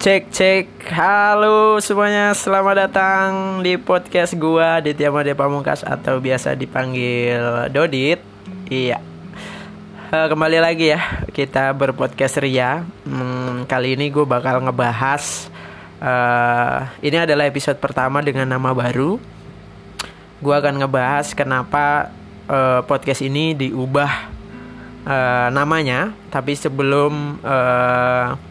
Cek cek. Halo semuanya Selamat datang di podcast gua Ditya Made Pamungkas Atau biasa dipanggil Dodit. Iya. Eh, Kembali lagi ya Kita berpodcast Ria. Hmm, Kali ini gue bakal ngebahas eh, Ini adalah episode pertama dengan nama baru. Gue akan ngebahas kenapa eh, podcast ini diubah eh, namanya. Tapi sebelum eh,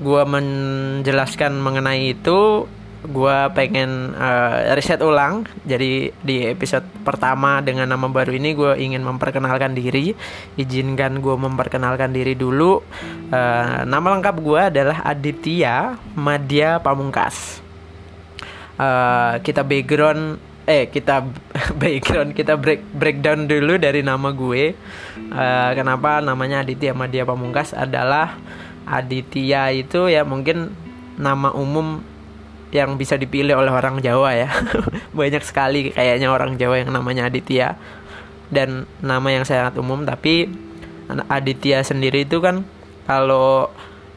gue menjelaskan mengenai itu gue pengen eh, riset ulang. Jadi di episode pertama dengan nama baru ini gue ingin memperkenalkan diri. Izinkan gue memperkenalkan diri dulu. Eh, nama lengkap gue adalah Aditya Madya Pamungkas. Eh, kita background eh kita background kita break breakdown dulu dari nama gue. Eh, kenapa namanya Aditya Madya Pamungkas adalah Aditya itu ya mungkin nama umum yang bisa dipilih oleh orang Jawa ya. Banyak sekali kayaknya orang Jawa yang namanya Aditya dan nama yang sangat umum tapi Aditya sendiri itu kan kalau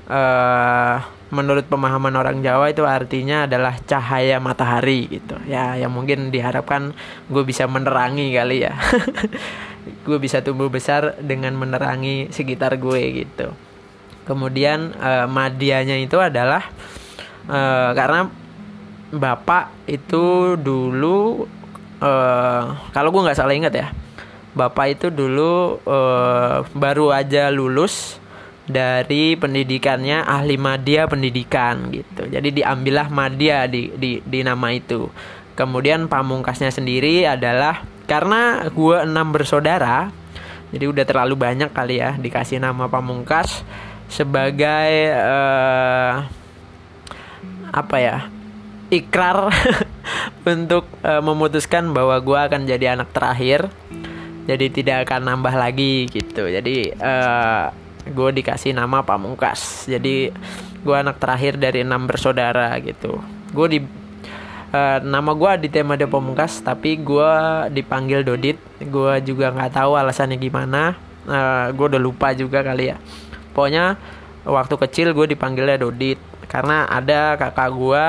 eh, menurut pemahaman orang Jawa itu artinya adalah cahaya matahari gitu. Ya yang mungkin diharapkan gue bisa menerangi kali ya. Gue bisa tumbuh besar dengan menerangi sekitar gue gitu kemudian eh, madianya itu adalah eh, karena bapak itu dulu eh, kalau gue nggak salah ingat ya bapak itu dulu eh, baru aja lulus dari pendidikannya ahli madya pendidikan gitu. Jadi diambillah madya di, di di nama itu. Kemudian pamungkasnya sendiri adalah karena gue enam bersaudara jadi udah terlalu banyak kali ya dikasih nama pamungkas sebagai eh, apa ya ikrar untuk eh, memutuskan bahwa gue akan jadi anak terakhir jadi tidak akan nambah lagi gitu. Jadi eh, gue dikasih nama pamungkas. Jadi gue anak terakhir dari enam bersaudara gitu. Gue di eh, nama gue di tema de pamungkas tapi gue dipanggil dodit. Gue juga nggak tahu alasannya gimana. Eh, gue udah lupa juga kali ya pokoknya waktu kecil gue dipanggilnya dodit. Karena ada kakak gue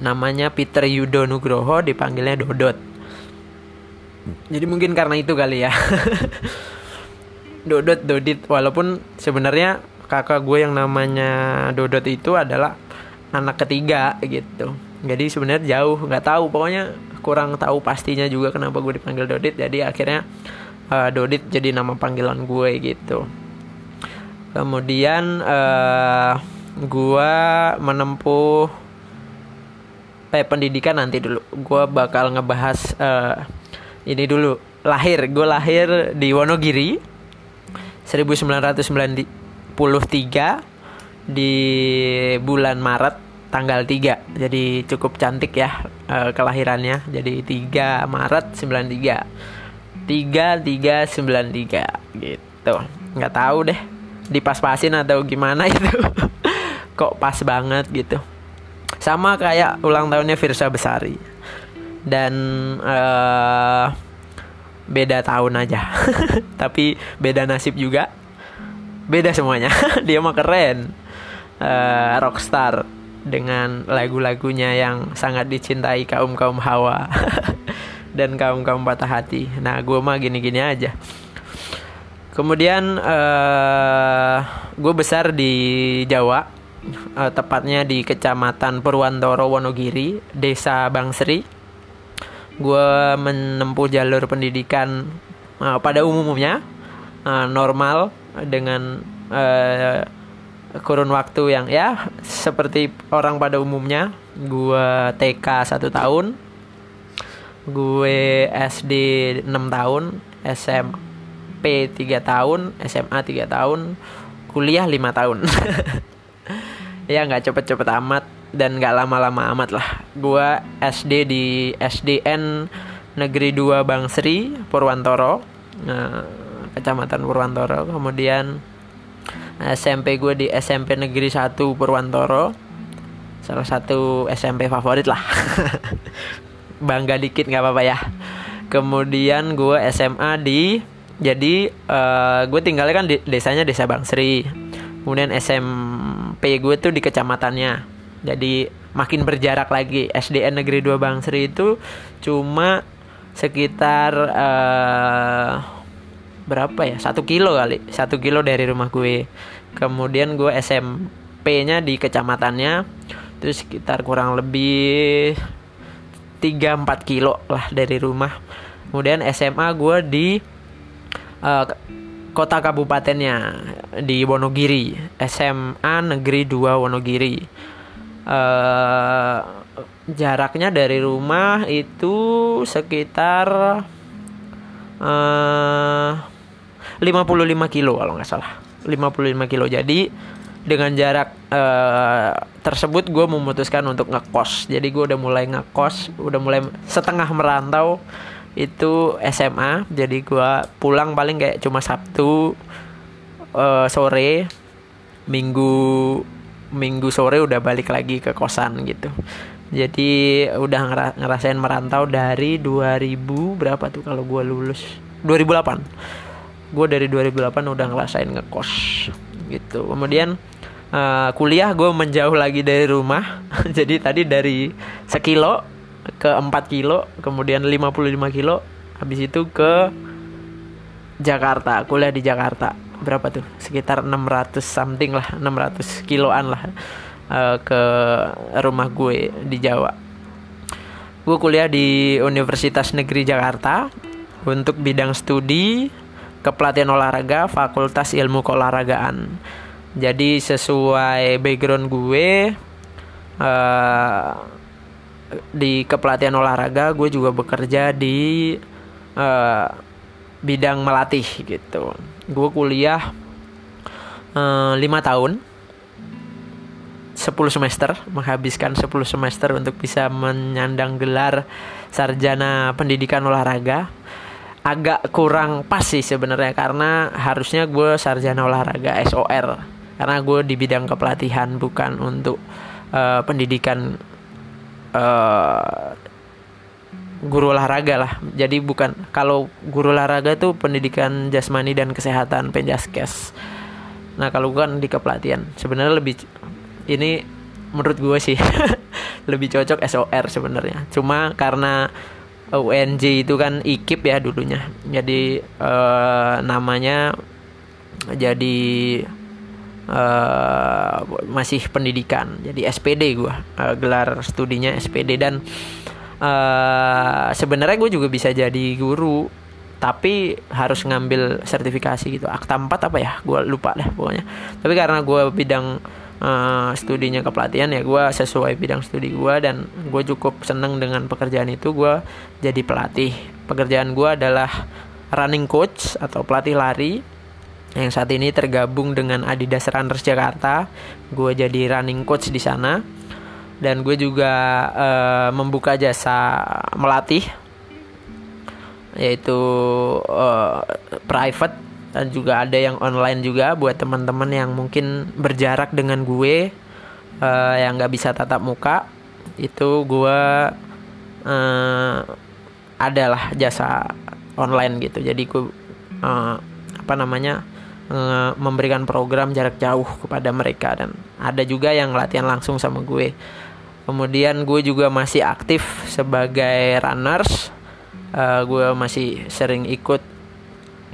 namanya Peter Yudo Nugroho dipanggilnya Dodot. Jadi mungkin karena itu kali ya. Dodot Dodit. Walaupun sebenarnya kakak gue yang namanya Dodot itu adalah anak ketiga gitu. Jadi sebenarnya jauh nggak tahu. Pokoknya kurang tahu pastinya juga kenapa gue dipanggil Dodit. Jadi akhirnya eh, Dodit jadi nama panggilan gue gitu kemudian eh gue menempuh eh pendidikan nanti dulu. Gue bakal ngebahas eh, ini dulu. Lahir gue lahir di Wonogiri 1993 di bulan Maret tanggal 3 jadi cukup cantik ya eh, kelahirannya. Jadi 3 Maret 93 3393 gitu. Nggak tahu deh dipas-pasin atau gimana itu kok pas banget gitu. Sama kayak ulang tahunnya Virsa Besari. Dan eh beda tahun aja. Tapi beda nasib juga. Beda semuanya. Dia mah keren. Eh, rockstar dengan lagu-lagunya yang sangat dicintai kaum kaum hawa dan kaum kaum patah hati. Nah gue mah gini-gini aja kemudian eh gue besar di Jawa eh, tepatnya di kecamatan Purwantoro Wonogiri desa Bangsri gue menempuh jalur pendidikan uh, pada umumnya uh, normal dengan uh, kurun waktu yang ya seperti orang pada umumnya. Gue TK satu tahun gue SD 6 tahun SMP 3 tahun SMA 3 tahun kuliah 5 tahun. Ya nggak cepet-cepet amat dan nggak lama-lama amat lah. Gua SD di SDN Negeri 2 Bangsri Purwantoro. Nah, kecamatan Purwantoro. Kemudian SMP gue di SMP Negeri 1 Purwantoro. Salah satu SMP favorit lah. Bangga dikit nggak apa-apa ya. Kemudian gue SMA di jadi gue tinggalnya kan di desanya desa Bangsri. Kemudian SMP gue tuh di kecamatannya. Jadi makin berjarak lagi. SDN Negeri 2 Bangsri itu cuma sekitar uh, berapa ya? Satu kilo kali. Satu kilo dari rumah gue. Kemudian gue SMP-nya di kecamatannya. Terus sekitar kurang lebih 3-4 kilo lah dari rumah. Kemudian SMA gue di uh, kota kabupatennya di Wonogiri SMA Negeri 2 Wonogiri. Uh, jaraknya dari rumah itu sekitar uh, 55 kilo kalau nggak salah. 55 kilo. Jadi dengan jarak uh, tersebut gue memutuskan untuk ngekos. Jadi gue udah mulai ngekos udah mulai setengah merantau itu SMA jadi gue pulang paling kayak cuma Sabtu uh, sore Minggu Minggu sore udah balik lagi ke kosan gitu. Jadi udah ngerasain merantau dari 2000 berapa tuh kalau gue lulus? 2008 gue dari 2008 udah ngerasain ngekos gitu. Kemudian uh, kuliah gue menjauh lagi dari rumah. Jadi tadi dari sekilo ke 4 kilo kemudian 55 kilo habis itu ke Jakarta kuliah di Jakarta. Berapa tuh? Sekitar 600 something lah 600 kiloan lah uh, ke rumah gue di Jawa. Gue kuliah di Universitas Negeri Jakarta untuk bidang studi kepelatihan olahraga Fakultas Ilmu Keolahragaan. Jadi sesuai background gue uh, di kepelatihan olahraga gue juga bekerja di uh, bidang melatih gitu. Gue kuliah uh, eh, 5 tahun 10 semester menghabiskan 10 semester untuk bisa menyandang gelar sarjana pendidikan olahraga. Agak kurang pas sih sebenarnya karena harusnya gue sarjana olahraga SOR karena gue di bidang kepelatihan bukan untuk uh, pendidikan uh, guru olahraga lah. Jadi bukan kalau guru olahraga itu pendidikan jasmani dan kesehatan penjaskes. Nah kalau kan di kepelatihan. Sebenarnya lebih ini menurut gue sih lebih cocok SOR sebenarnya. Cuma karena UNJ itu kan IKIP ya dulunya. Jadi uh, namanya jadi uh, masih pendidikan. Jadi SPD gue uh, gelar studinya SPD dan uh, sebenarnya gue juga bisa jadi guru tapi harus ngambil sertifikasi gitu. Akta 4 apa ya? Gue lupa deh pokoknya. Tapi karena gue bidang uh, studinya kepelatihan ya gue sesuai bidang studi gue dan gue cukup seneng dengan pekerjaan itu gue jadi pelatih. Pekerjaan gue adalah running coach atau pelatih lari yang saat ini tergabung dengan Adidas Runners Jakarta. Gue jadi running coach di sana. Dan gue juga uh, membuka jasa melatih yaitu uh, private. Dan juga ada yang online juga buat teman-teman yang mungkin berjarak dengan gue uh, yang nggak bisa tatap muka. Itu gue uh, adalah jasa online gitu. Jadi gue uh, apa namanya memberikan program jarak jauh kepada mereka dan ada juga yang latihan langsung sama gue. Kemudian gue juga masih aktif sebagai runners. Uh, gue masih sering ikut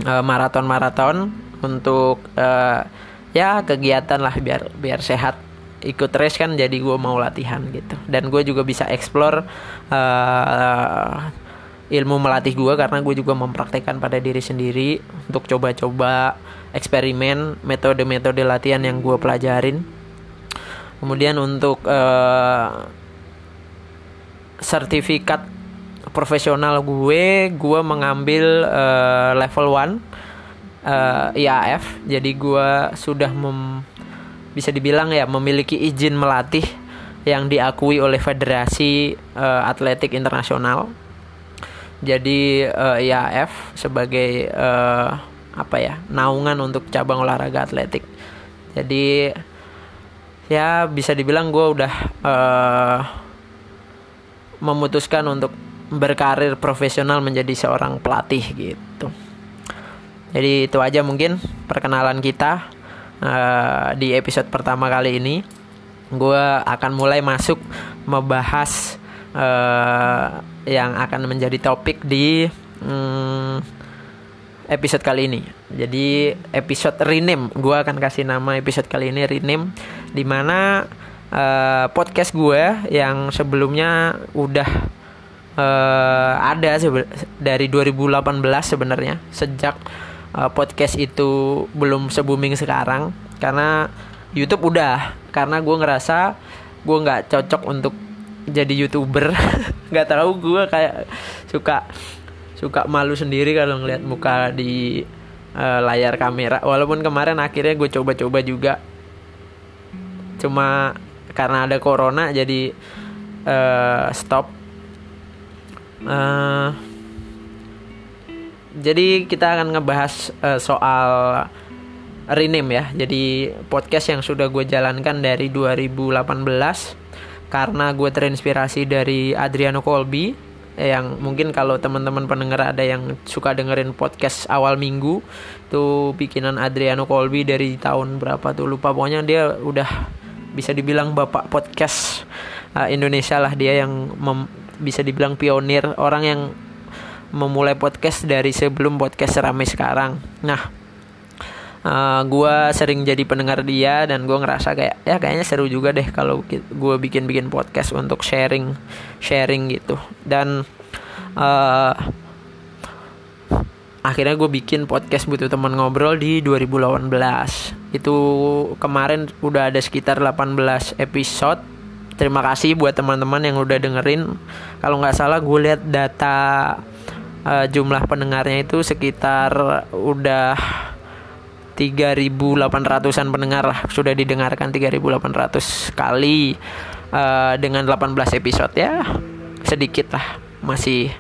maraton maraton-maraton untuk uh, ya kegiatan lah biar biar sehat ikut race kan jadi gue mau latihan gitu dan gue juga bisa explore uh, ilmu melatih gue karena gue juga mempraktekkan pada diri sendiri untuk coba-coba eksperimen metode-metode latihan yang gue pelajarin. Kemudian untuk uh, sertifikat profesional gue gue mengambil uh, level 1 uh, IAF jadi gue sudah mem, bisa dibilang ya memiliki izin melatih yang diakui oleh Federasi uh, Atletik Internasional. Jadi uh, IAF sebagai uh, apa ya naungan untuk cabang olahraga atletik. Jadi ya bisa dibilang gue udah uh, memutuskan untuk berkarir profesional menjadi seorang pelatih gitu. Jadi itu aja mungkin perkenalan kita uh, di episode pertama kali ini. Gue akan mulai masuk membahas uh, yang akan menjadi topik di um, episode kali ini. Jadi episode rename, gue akan kasih nama episode kali ini rename, di mana uh, podcast gue yang sebelumnya udah uh, ada dari 2018 sebenarnya sejak uh, podcast itu belum se booming sekarang. Karena YouTube udah. Karena gue ngerasa gue nggak cocok untuk jadi youtuber. Nggak tahu gue kayak suka suka malu sendiri kalau ngeliat muka di uh, layar kamera. Walaupun kemarin akhirnya gue coba-coba juga. Cuma karena ada corona jadi uh, stop. Uh, jadi kita akan ngebahas uh, soal rename ya. Jadi podcast yang sudah gue jalankan dari 2018 karena gue terinspirasi dari Adriano Colby yang mungkin kalau teman-teman pendengar ada yang suka dengerin podcast awal minggu tuh bikinan Adriano Colby dari tahun berapa tuh lupa pokoknya dia udah bisa dibilang bapak podcast uh, Indonesia lah dia yang bisa dibilang pionir orang yang memulai podcast dari sebelum podcast ramai sekarang. Nah, uh, eh, gue sering jadi pendengar dia dan gue ngerasa kayak ya kayaknya seru juga deh kalau gue bikin bikin podcast untuk sharing sharing gitu. Dan uh, akhirnya gue bikin podcast butuh teman ngobrol di 2018 itu kemarin udah ada sekitar 18 episode. Terima kasih buat teman-teman yang udah dengerin. Kalau nggak salah gue lihat data uh, jumlah pendengarnya itu sekitar udah 3.800an pendengar lah. Sudah didengarkan 3.800 kali uh, dengan 18 episode ya. Sedikit lah masih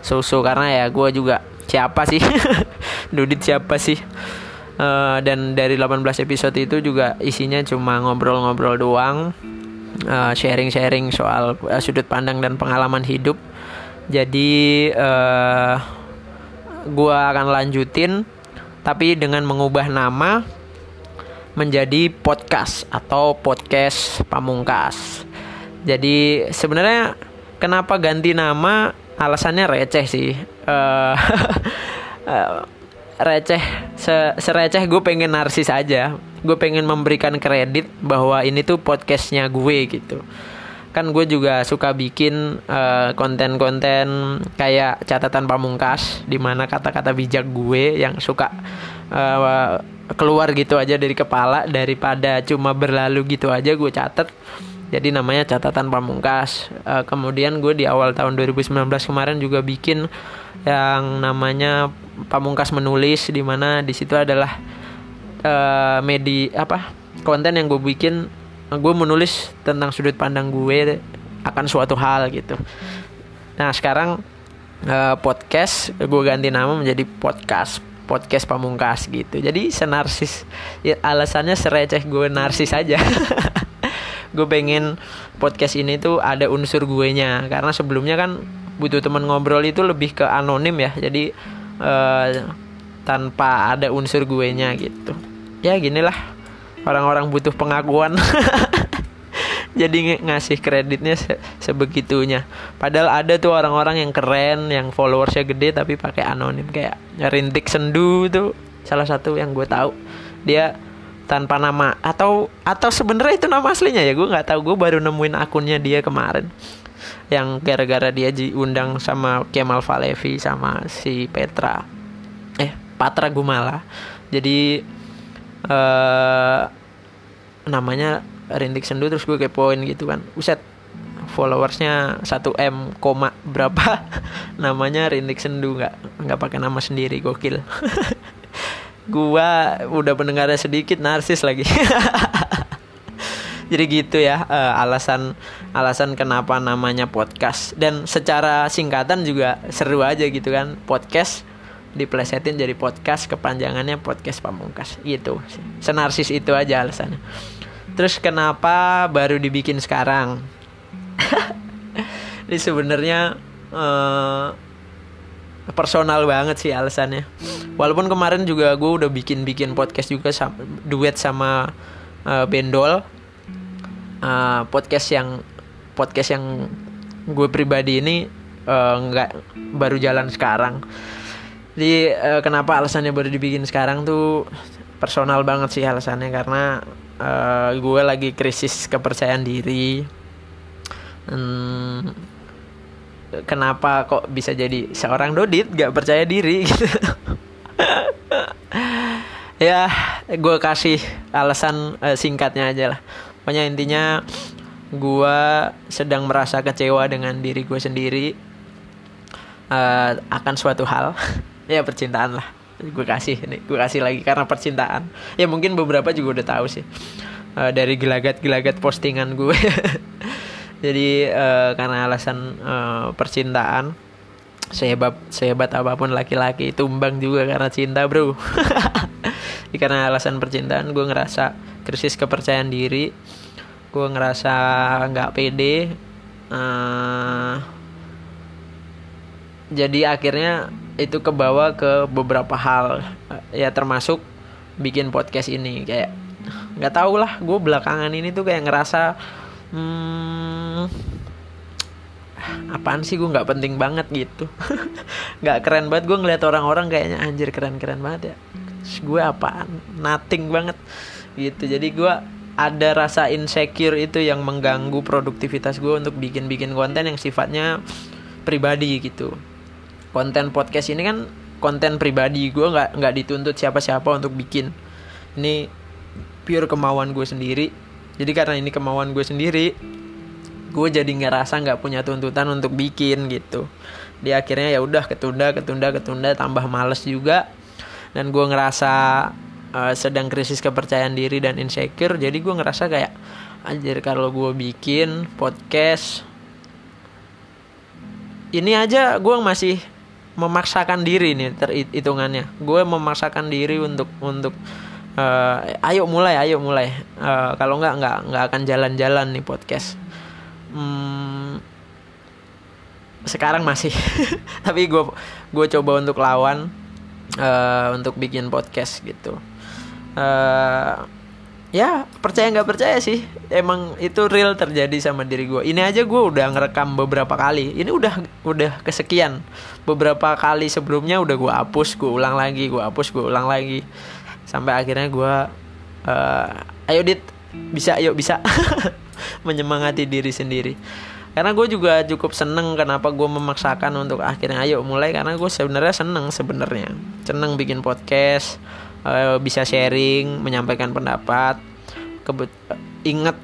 so-so. Karena ya gue juga siapa sih? Dudit siapa sih? Uh, dan dari 18 episode itu juga isinya cuma ngobrol-ngobrol doang. Sharing-sharing uh, soal uh, sudut pandang dan pengalaman hidup. Jadi uh, gua akan lanjutin tapi dengan mengubah nama menjadi podcast atau podcast pamungkas. Jadi sebenarnya kenapa ganti nama? Alasannya receh sih. Uh, receh se sereceh gue pengen narsis aja gue pengen memberikan kredit bahwa ini tuh podcastnya gue gitu kan gue juga suka bikin eh, konten-konten kayak catatan pamungkas di mana kata-kata bijak gue yang suka uh, keluar gitu aja dari kepala daripada cuma berlalu gitu aja gue catat jadi namanya catatan pamungkas. Uh, kemudian gue di awal tahun 2019 kemarin juga bikin yang namanya pamungkas menulis di mana di situ adalah uh, media apa konten yang gue bikin gue menulis tentang sudut pandang gue akan suatu hal gitu. Nah sekarang uh, podcast gue ganti nama menjadi podcast podcast pamungkas gitu. Jadi senarsis ya, alasannya sereceh gue narsis aja. Gue pengen podcast ini tuh ada unsur gue nya karena sebelumnya kan butuh teman ngobrol itu lebih ke anonim ya. Jadi uh, tanpa ada unsur gue nya gitu. Ya ginilah orang-orang butuh pengakuan. Jadi ngasih kreditnya se sebegitunya. Padahal ada tuh orang-orang yang keren yang followersnya gede tapi pakai anonim. Kayak rintik sendu tuh salah satu yang gue tahu. Dia tanpa nama atau atau sebenarnya itu nama aslinya ya gue nggak tahu. Gue baru nemuin akunnya dia kemarin. Yang gara-gara dia diundang sama Kemal Falevi sama si Petra. Eh Patra Gumala. Jadi uh, namanya Rindik Sendu terus gue kepoin gitu kan. Uset followersnya 1 m koma berapa? Namanya Rindik Sendu nggak nggak pakai nama sendiri gokil. Gua udah pendengarnya sedikit narsis lagi. Jadi gitu ya uh, alasan alasan kenapa namanya podcast. Dan secara singkatan juga seru aja gitu kan podcast diplesetin jadi podcast kepanjangannya podcast pamungkas. Gitu. Senarsis itu aja alasannya. Terus kenapa baru dibikin sekarang? Ini sebenarnya uh, personal banget sih alasannya. Walaupun kemarin juga gue udah bikin bikin podcast juga sama, duet sama uh, Bendol. Uh, podcast yang podcast yang gue pribadi ini uh, nggak baru jalan sekarang jadi uh, kenapa alasannya baru dibikin sekarang tuh personal banget sih alasannya. Karena uh, gue lagi krisis kepercayaan diri. Hmm, kenapa kok bisa jadi seorang dodit gak percaya diri? Ya gue kasih alasan uh, singkatnya aja lah. Pokoknya intinya gue sedang merasa kecewa dengan diri gue sendiri uh, akan suatu hal ya percintaan lah. Gue kasih nih gue kasih lagi karena percintaan. Ya mungkin beberapa juga udah tahu sih uh, dari gelagat-gelagat postingan gue jadi uh, karena alasan uh, percintaan sehebat sehebat apa pun laki-laki tumbang juga karena cinta bro. Karena alasan percintaan gue ngerasa krisis kepercayaan diri. Gue ngerasa nggak pede uh, jadi akhirnya itu kebawa ke beberapa hal. Ya termasuk bikin podcast ini. Kayak nggak tau lah gue belakangan ini tuh kayak ngerasa hmm, apaan sih gue nggak penting banget gitu. Nggak keren banget gue ngeliat orang-orang kayaknya anjir keren-keren banget ya. Gue apaan? Nothing banget gitu. Jadi gue ada rasa insecure itu yang mengganggu produktivitas gue untuk bikin-bikin konten yang sifatnya pribadi gitu konten podcast ini kan konten pribadi gue nggak nggak dituntut siapa-siapa untuk bikin. Ini pure kemauan gue sendiri. Jadi karena ini kemauan gue sendiri gue jadi ngerasa nggak punya tuntutan untuk bikin gitu. Di akhirnya ya udah ketunda ketunda ketunda tambah males juga. Dan gue ngerasa uh, sedang krisis kepercayaan diri dan insecure. Jadi gue ngerasa kayak anjir kalau gue bikin podcast ini aja gue masih memaksakan diri nih terhitungannya gue memaksakan diri untuk untuk uh, ayo mulai ayo mulai. Uh, kalau nggak nggak nggak akan jalan-jalan nih podcast. Hmm, sekarang masih. Tapi gue gue coba untuk lawan uh, untuk bikin podcast gitu. Uh, ya percaya nggak percaya sih. Emang itu real terjadi sama diri gue ini aja gue udah ngerekam beberapa kali. Ini udah udah kesekian. Beberapa kali sebelumnya udah gue hapus gue ulang lagi gue hapus gue ulang lagi. Sampai akhirnya gue uh, ayo dit. Bisa yuk bisa. Menyemangati diri sendiri. Karena gue juga cukup seneng kenapa gue memaksakan untuk akhirnya ayo mulai. Karena gue sebenarnya seneng sebenarnya. Seneng bikin podcast uh, bisa sharing menyampaikan pendapat. Kebut inget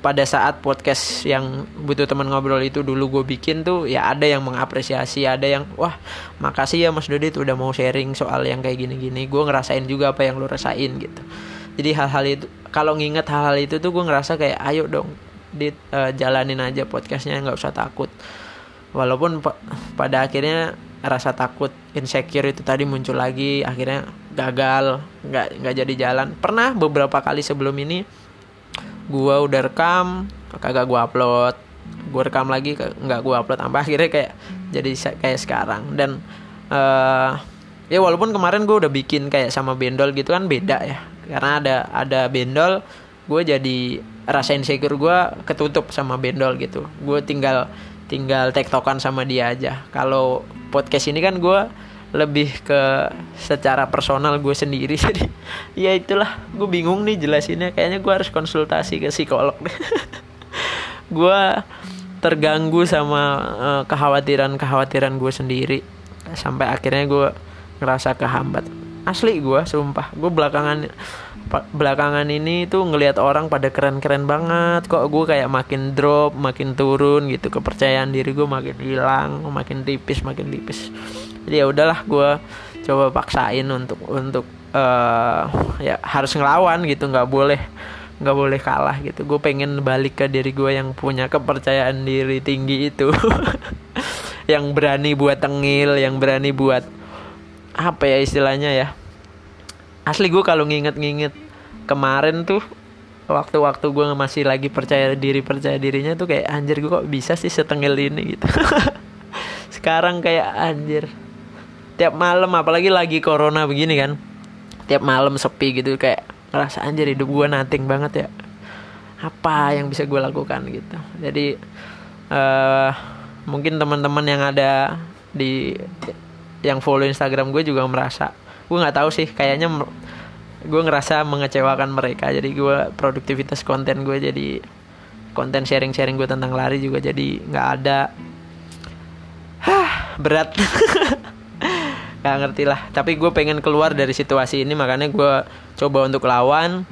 pada saat podcast yang butuh teman ngobrol itu dulu gue bikin tuh ya ada yang mengapresiasi ada yang wah makasih ya Mas Dodit udah mau sharing soal yang kayak gini-gini. Gue ngerasain juga apa yang lo rasain gitu. Jadi hal-hal itu kalau nginget hal-hal itu tuh gue ngerasa kayak ayo dong dit uh, jalanin aja podcastnya nggak usah takut. Walaupun pada akhirnya rasa takut insecure itu tadi muncul lagi akhirnya gagal nggak nggak jadi jalan. Pernah beberapa kali sebelum ini gua udah rekam kagak gua upload. Gua rekam lagi nggak gua upload sampai akhirnya kayak jadi kayak sekarang. Dan uh, ya walaupun kemarin gue udah bikin kayak sama bendol gitu kan beda ya. Karena ada ada bendol gue jadi rasa insecure gue ketutup sama bendol gitu. Gue tinggal tinggal tektokan sama dia aja. Kalau podcast ini kan gue lebih ke secara personal gue sendiri. Jadi ya itulah gue bingung nih jelasinnya. Kayaknya gue harus konsultasi ke psikolog. Gue terganggu sama uh, kekhawatiran kekhawatiran gue sendiri. Sampai akhirnya gue ngerasa kehambat. Asli gue sumpah. Gue belakangan belakangan ini tuh ngelihat orang pada keren-keren banget. Kok gue kayak makin drop makin turun gitu. Kepercayaan diri gue makin hilang makin tipis makin tipis. Jadi ya udahlah gue coba paksain untuk untuk uh, ya harus ngelawan gitu. Nggak boleh nggak boleh kalah gitu. Gue pengen balik ke diri gue yang punya kepercayaan diri tinggi itu. Yang berani buat tengil yang berani buat apa ya istilahnya ya asli gue kalau nginget-nginget kemarin tuh waktu-waktu gue masih lagi percaya diri percaya dirinya tuh kayak anjir gue kok bisa sih setengil ini? gitu. Sekarang kayak anjir. Tiap malam apalagi lagi corona begini kan tiap malam sepi gitu kayak ngerasa anjir hidup gue nating banget ya. Apa yang bisa gue lakukan? gitu. Jadi uh, mungkin teman-teman yang ada di yang follow Instagram gue juga merasa gue nggak tahu sih kayaknya gue ngerasa mengecewakan mereka. Jadi gue produktivitas konten gue jadi konten sharing-sharing gue tentang lari juga jadi nggak ada. Hah, berat. Gak ngerti lah. Tapi gue pengen keluar dari situasi ini Makanya gue coba untuk lawan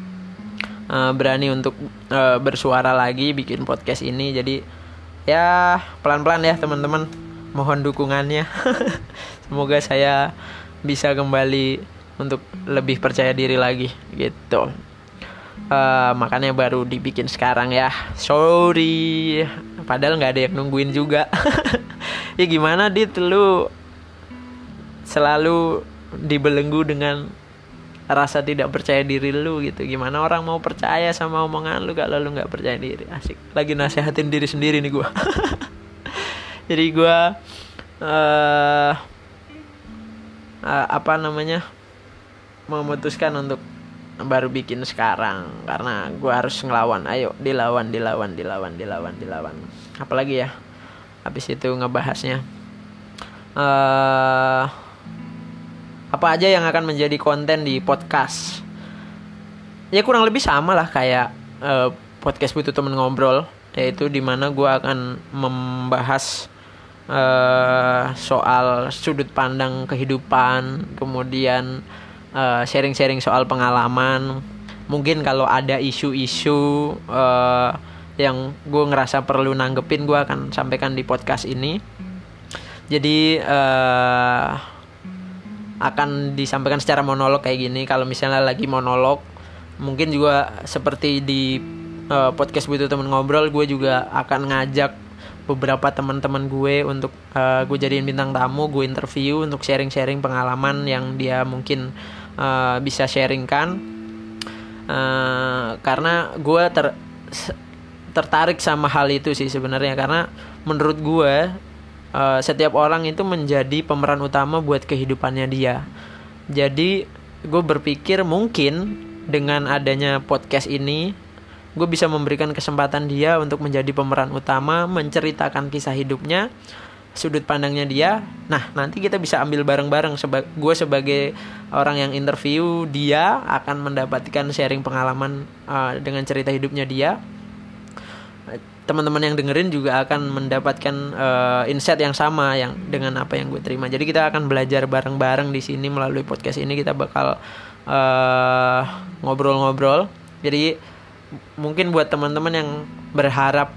uh, Berani untuk uh, bersuara lagi Bikin podcast ini. Jadi ya pelan-pelan ya teman-teman. Mohon dukungannya. Semoga saya bisa kembali Untuk lebih percaya diri lagi Gitu. Uh, Makanya baru dibikin sekarang ya. Sorry. Padahal nggak ada yang nungguin juga. Ya gimana dit? Lu selalu dibelenggu dengan rasa tidak percaya diri lu gitu. Gimana orang mau percaya sama omongan lu kalau lu nggak percaya diri? Asik. Lagi nasehatin diri sendiri nih gua. Jadi gua uh, uh, apa namanya memutuskan untuk baru bikin sekarang. Karena gua harus ngelawan. Ayo dilawan dilawan dilawan dilawan dilawan. Apalagi ya habis itu ngebahasnya. Uh, apa aja yang akan menjadi konten di podcast? Ya kurang lebih sama lah kayak uh, podcast butuh temen ngobrol. Yaitu di mana gue akan membahas uh, soal sudut pandang kehidupan kemudian sharing-sharing uh, soal pengalaman. Mungkin kalau ada isu-isu uh, yang gue ngerasa perlu nanggepin gue akan sampaikan di podcast ini. Jadi uh, akan disampaikan secara monolog kayak gini. Kalau misalnya lagi monolog mungkin juga seperti di uh, podcast butuh temen ngobrol gue juga akan ngajak beberapa teman-teman gue untuk uh, gue jadiin bintang tamu gue interview untuk sharing-sharing pengalaman yang dia mungkin uh, bisa sharingkan. Uh, karena gue ter tertarik sama hal itu sih sebenarnya. Karena menurut gue uh, setiap orang itu menjadi pemeran utama buat kehidupannya dia. Jadi gue berpikir mungkin dengan adanya podcast ini gue bisa memberikan kesempatan dia untuk menjadi pemeran utama menceritakan kisah hidupnya sudut pandangnya dia nah nanti kita bisa ambil bareng-bareng seba gue sebagai orang yang interview dia akan mendapatkan sharing pengalaman uh, dengan cerita hidupnya dia teman-teman yang dengerin juga akan mendapatkan uh, insight yang sama yang dengan apa yang gue terima. Jadi kita akan belajar bareng-bareng di sini melalui podcast ini kita bakal eh, ngobrol-ngobrol. Jadi mungkin buat teman-teman yang berharap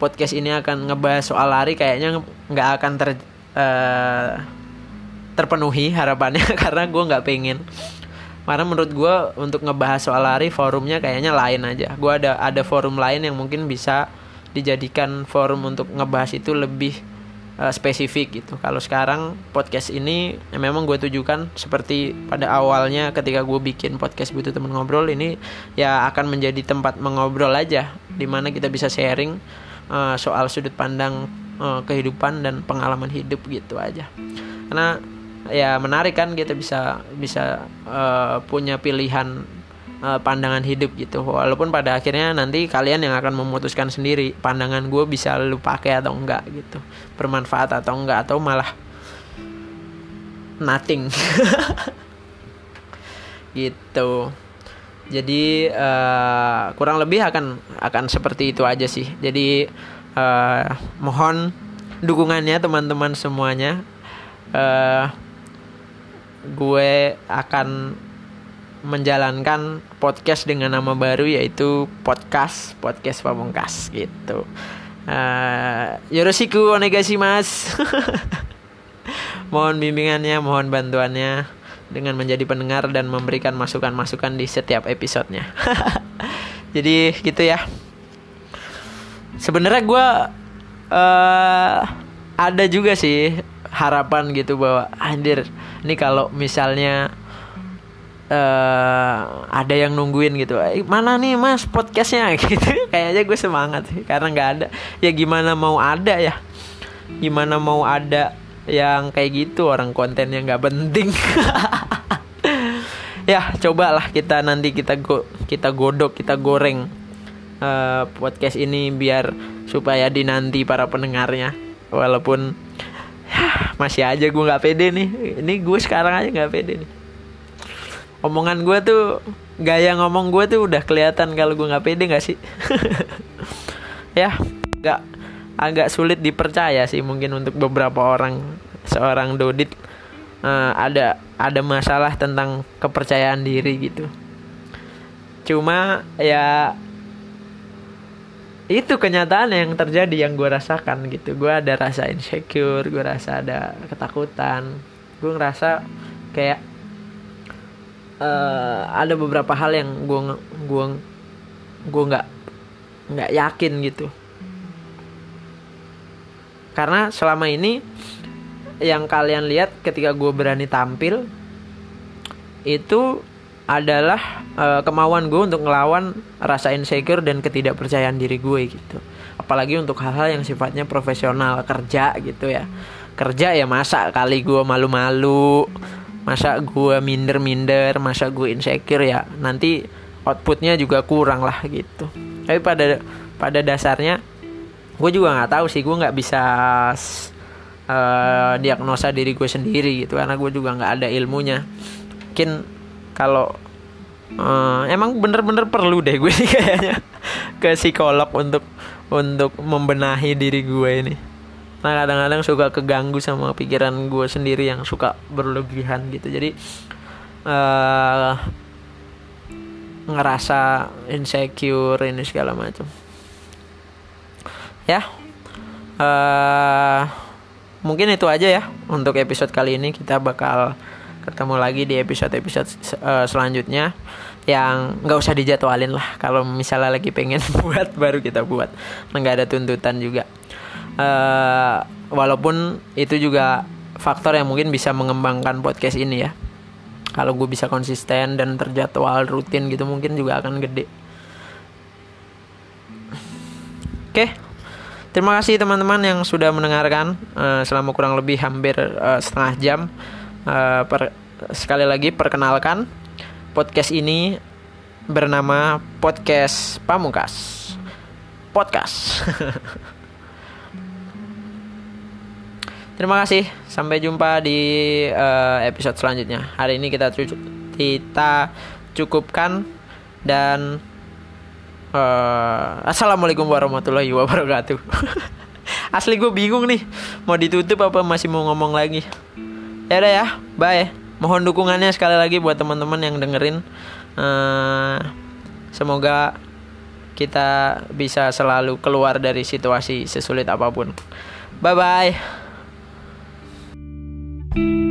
podcast ini akan ngebahas soal lari kayaknya nggak akan ter uh, terpenuhi harapannya karena gue nggak pengen karena menurut gue untuk ngebahas soal lari forumnya kayaknya lain aja. Gue ada ada forum lain yang mungkin bisa dijadikan forum untuk ngebahas itu lebih uh, spesifik gitu. Kalau sekarang podcast ini ya memang gue tujukan seperti pada awalnya ketika gue bikin podcast butuh temen ngobrol ini ya akan menjadi tempat mengobrol aja, di mana kita bisa sharing uh, soal sudut pandang uh, kehidupan dan pengalaman hidup gitu aja. Karena ya menarik kan kita bisa bisa uh, punya pilihan uh, pandangan hidup gitu. Walaupun pada akhirnya nanti kalian yang akan memutuskan sendiri pandangan gue bisa lu pakai atau enggak gitu. Bermanfaat atau enggak atau malah nothing. Gitu. Jadi uh, kurang lebih akan akan seperti itu aja sih. Jadi uh, mohon dukungannya teman-teman semuanya. Uh, gue akan menjalankan podcast dengan nama baru yaitu podcast podcast pamungkas gitu. Uh, yoroshiku mas mohon bimbingannya, mohon bantuannya dengan menjadi pendengar dan memberikan masukan-masukan di setiap episodenya. Jadi gitu ya. Sebenarnya gue uh, ada juga sih harapan gitu bahwa anjir ini kalau misalnya uh, ada yang nungguin gitu. Eh, mana nih mas podcastnya? Gitu. Kayaknya gue semangat sih karena nggak ada. Ya gimana mau ada ya? Gimana mau ada yang kayak gitu? Orang kontennya nggak penting. Ya cobalah kita nanti kita go kita godok kita goreng uh, podcast ini biar supaya dinanti para pendengarnya. Walaupun masih aja gue nggak pede nih. Ini gue sekarang aja nggak pede nih omongan gue tuh gaya ngomong gue tuh udah kelihatan kalau gue nggak pede nggak sih? Ya nggak agak sulit dipercaya sih mungkin untuk beberapa orang seorang Dodit uh, ada ada masalah tentang kepercayaan diri gitu. Cuma ya itu kenyataan yang terjadi yang gue rasakan gitu. Gue ada rasa insecure gue rasa ada ketakutan. Gue ngerasa kayak uh, ada beberapa hal yang gue gue gue nggak nggak yakin gitu. Karena selama ini yang kalian lihat ketika gue berani tampil itu adalah uh, kemauan gue untuk ngelawan rasa insecure dan ketidakpercayaan diri gue gitu. Apalagi untuk hal-hal yang sifatnya profesional kerja gitu ya. Kerja ya masa kali gue malu-malu masa gue minder-minder masa gue insecure ya nanti outputnya juga kurang lah gitu. Tapi pada pada dasarnya gue juga nggak tahu sih gue nggak bisa uh, diagnosa diri gue sendiri gitu. Karena gue juga nggak ada ilmunya. Mungkin kalau uh, emang bener-bener perlu deh gue sih kayaknya ke psikolog untuk untuk membenahi diri gue ini nah kadang-kadang suka keganggu sama pikiran gue sendiri yang suka berlebihan gitu. Jadi uh, ngerasa insecure ini segala macam. Ya uh, mungkin itu aja ya untuk episode kali ini. Kita bakal ketemu lagi di episode-episode uh, selanjutnya yang nggak usah dijadwalin lah. Kalau misalnya lagi pengen buat baru kita buat. Nggak ada tuntutan juga uh, walaupun itu juga faktor yang mungkin bisa mengembangkan podcast ini ya kalau gue bisa konsisten dan terjadwal rutin gitu mungkin juga akan gede oke okay. Terima kasih teman-teman yang sudah mendengarkan uh, selama kurang lebih hampir uh, setengah jam. Uh, per, sekali lagi perkenalkan podcast ini bernama podcast Pamungkas. Podcast. Terima kasih. Sampai jumpa di uh, episode selanjutnya. Hari ini kita kita cukupkan dan Uh, Assalamualaikum warahmatullahi wabarakatuh. Asli gue bingung nih, mau ditutup apa masih mau ngomong lagi? Ya ya, bye. Mohon dukungannya sekali lagi buat teman-teman yang dengerin. Uh, semoga kita bisa selalu keluar dari situasi sesulit apa pun. Bye bye. Thank you.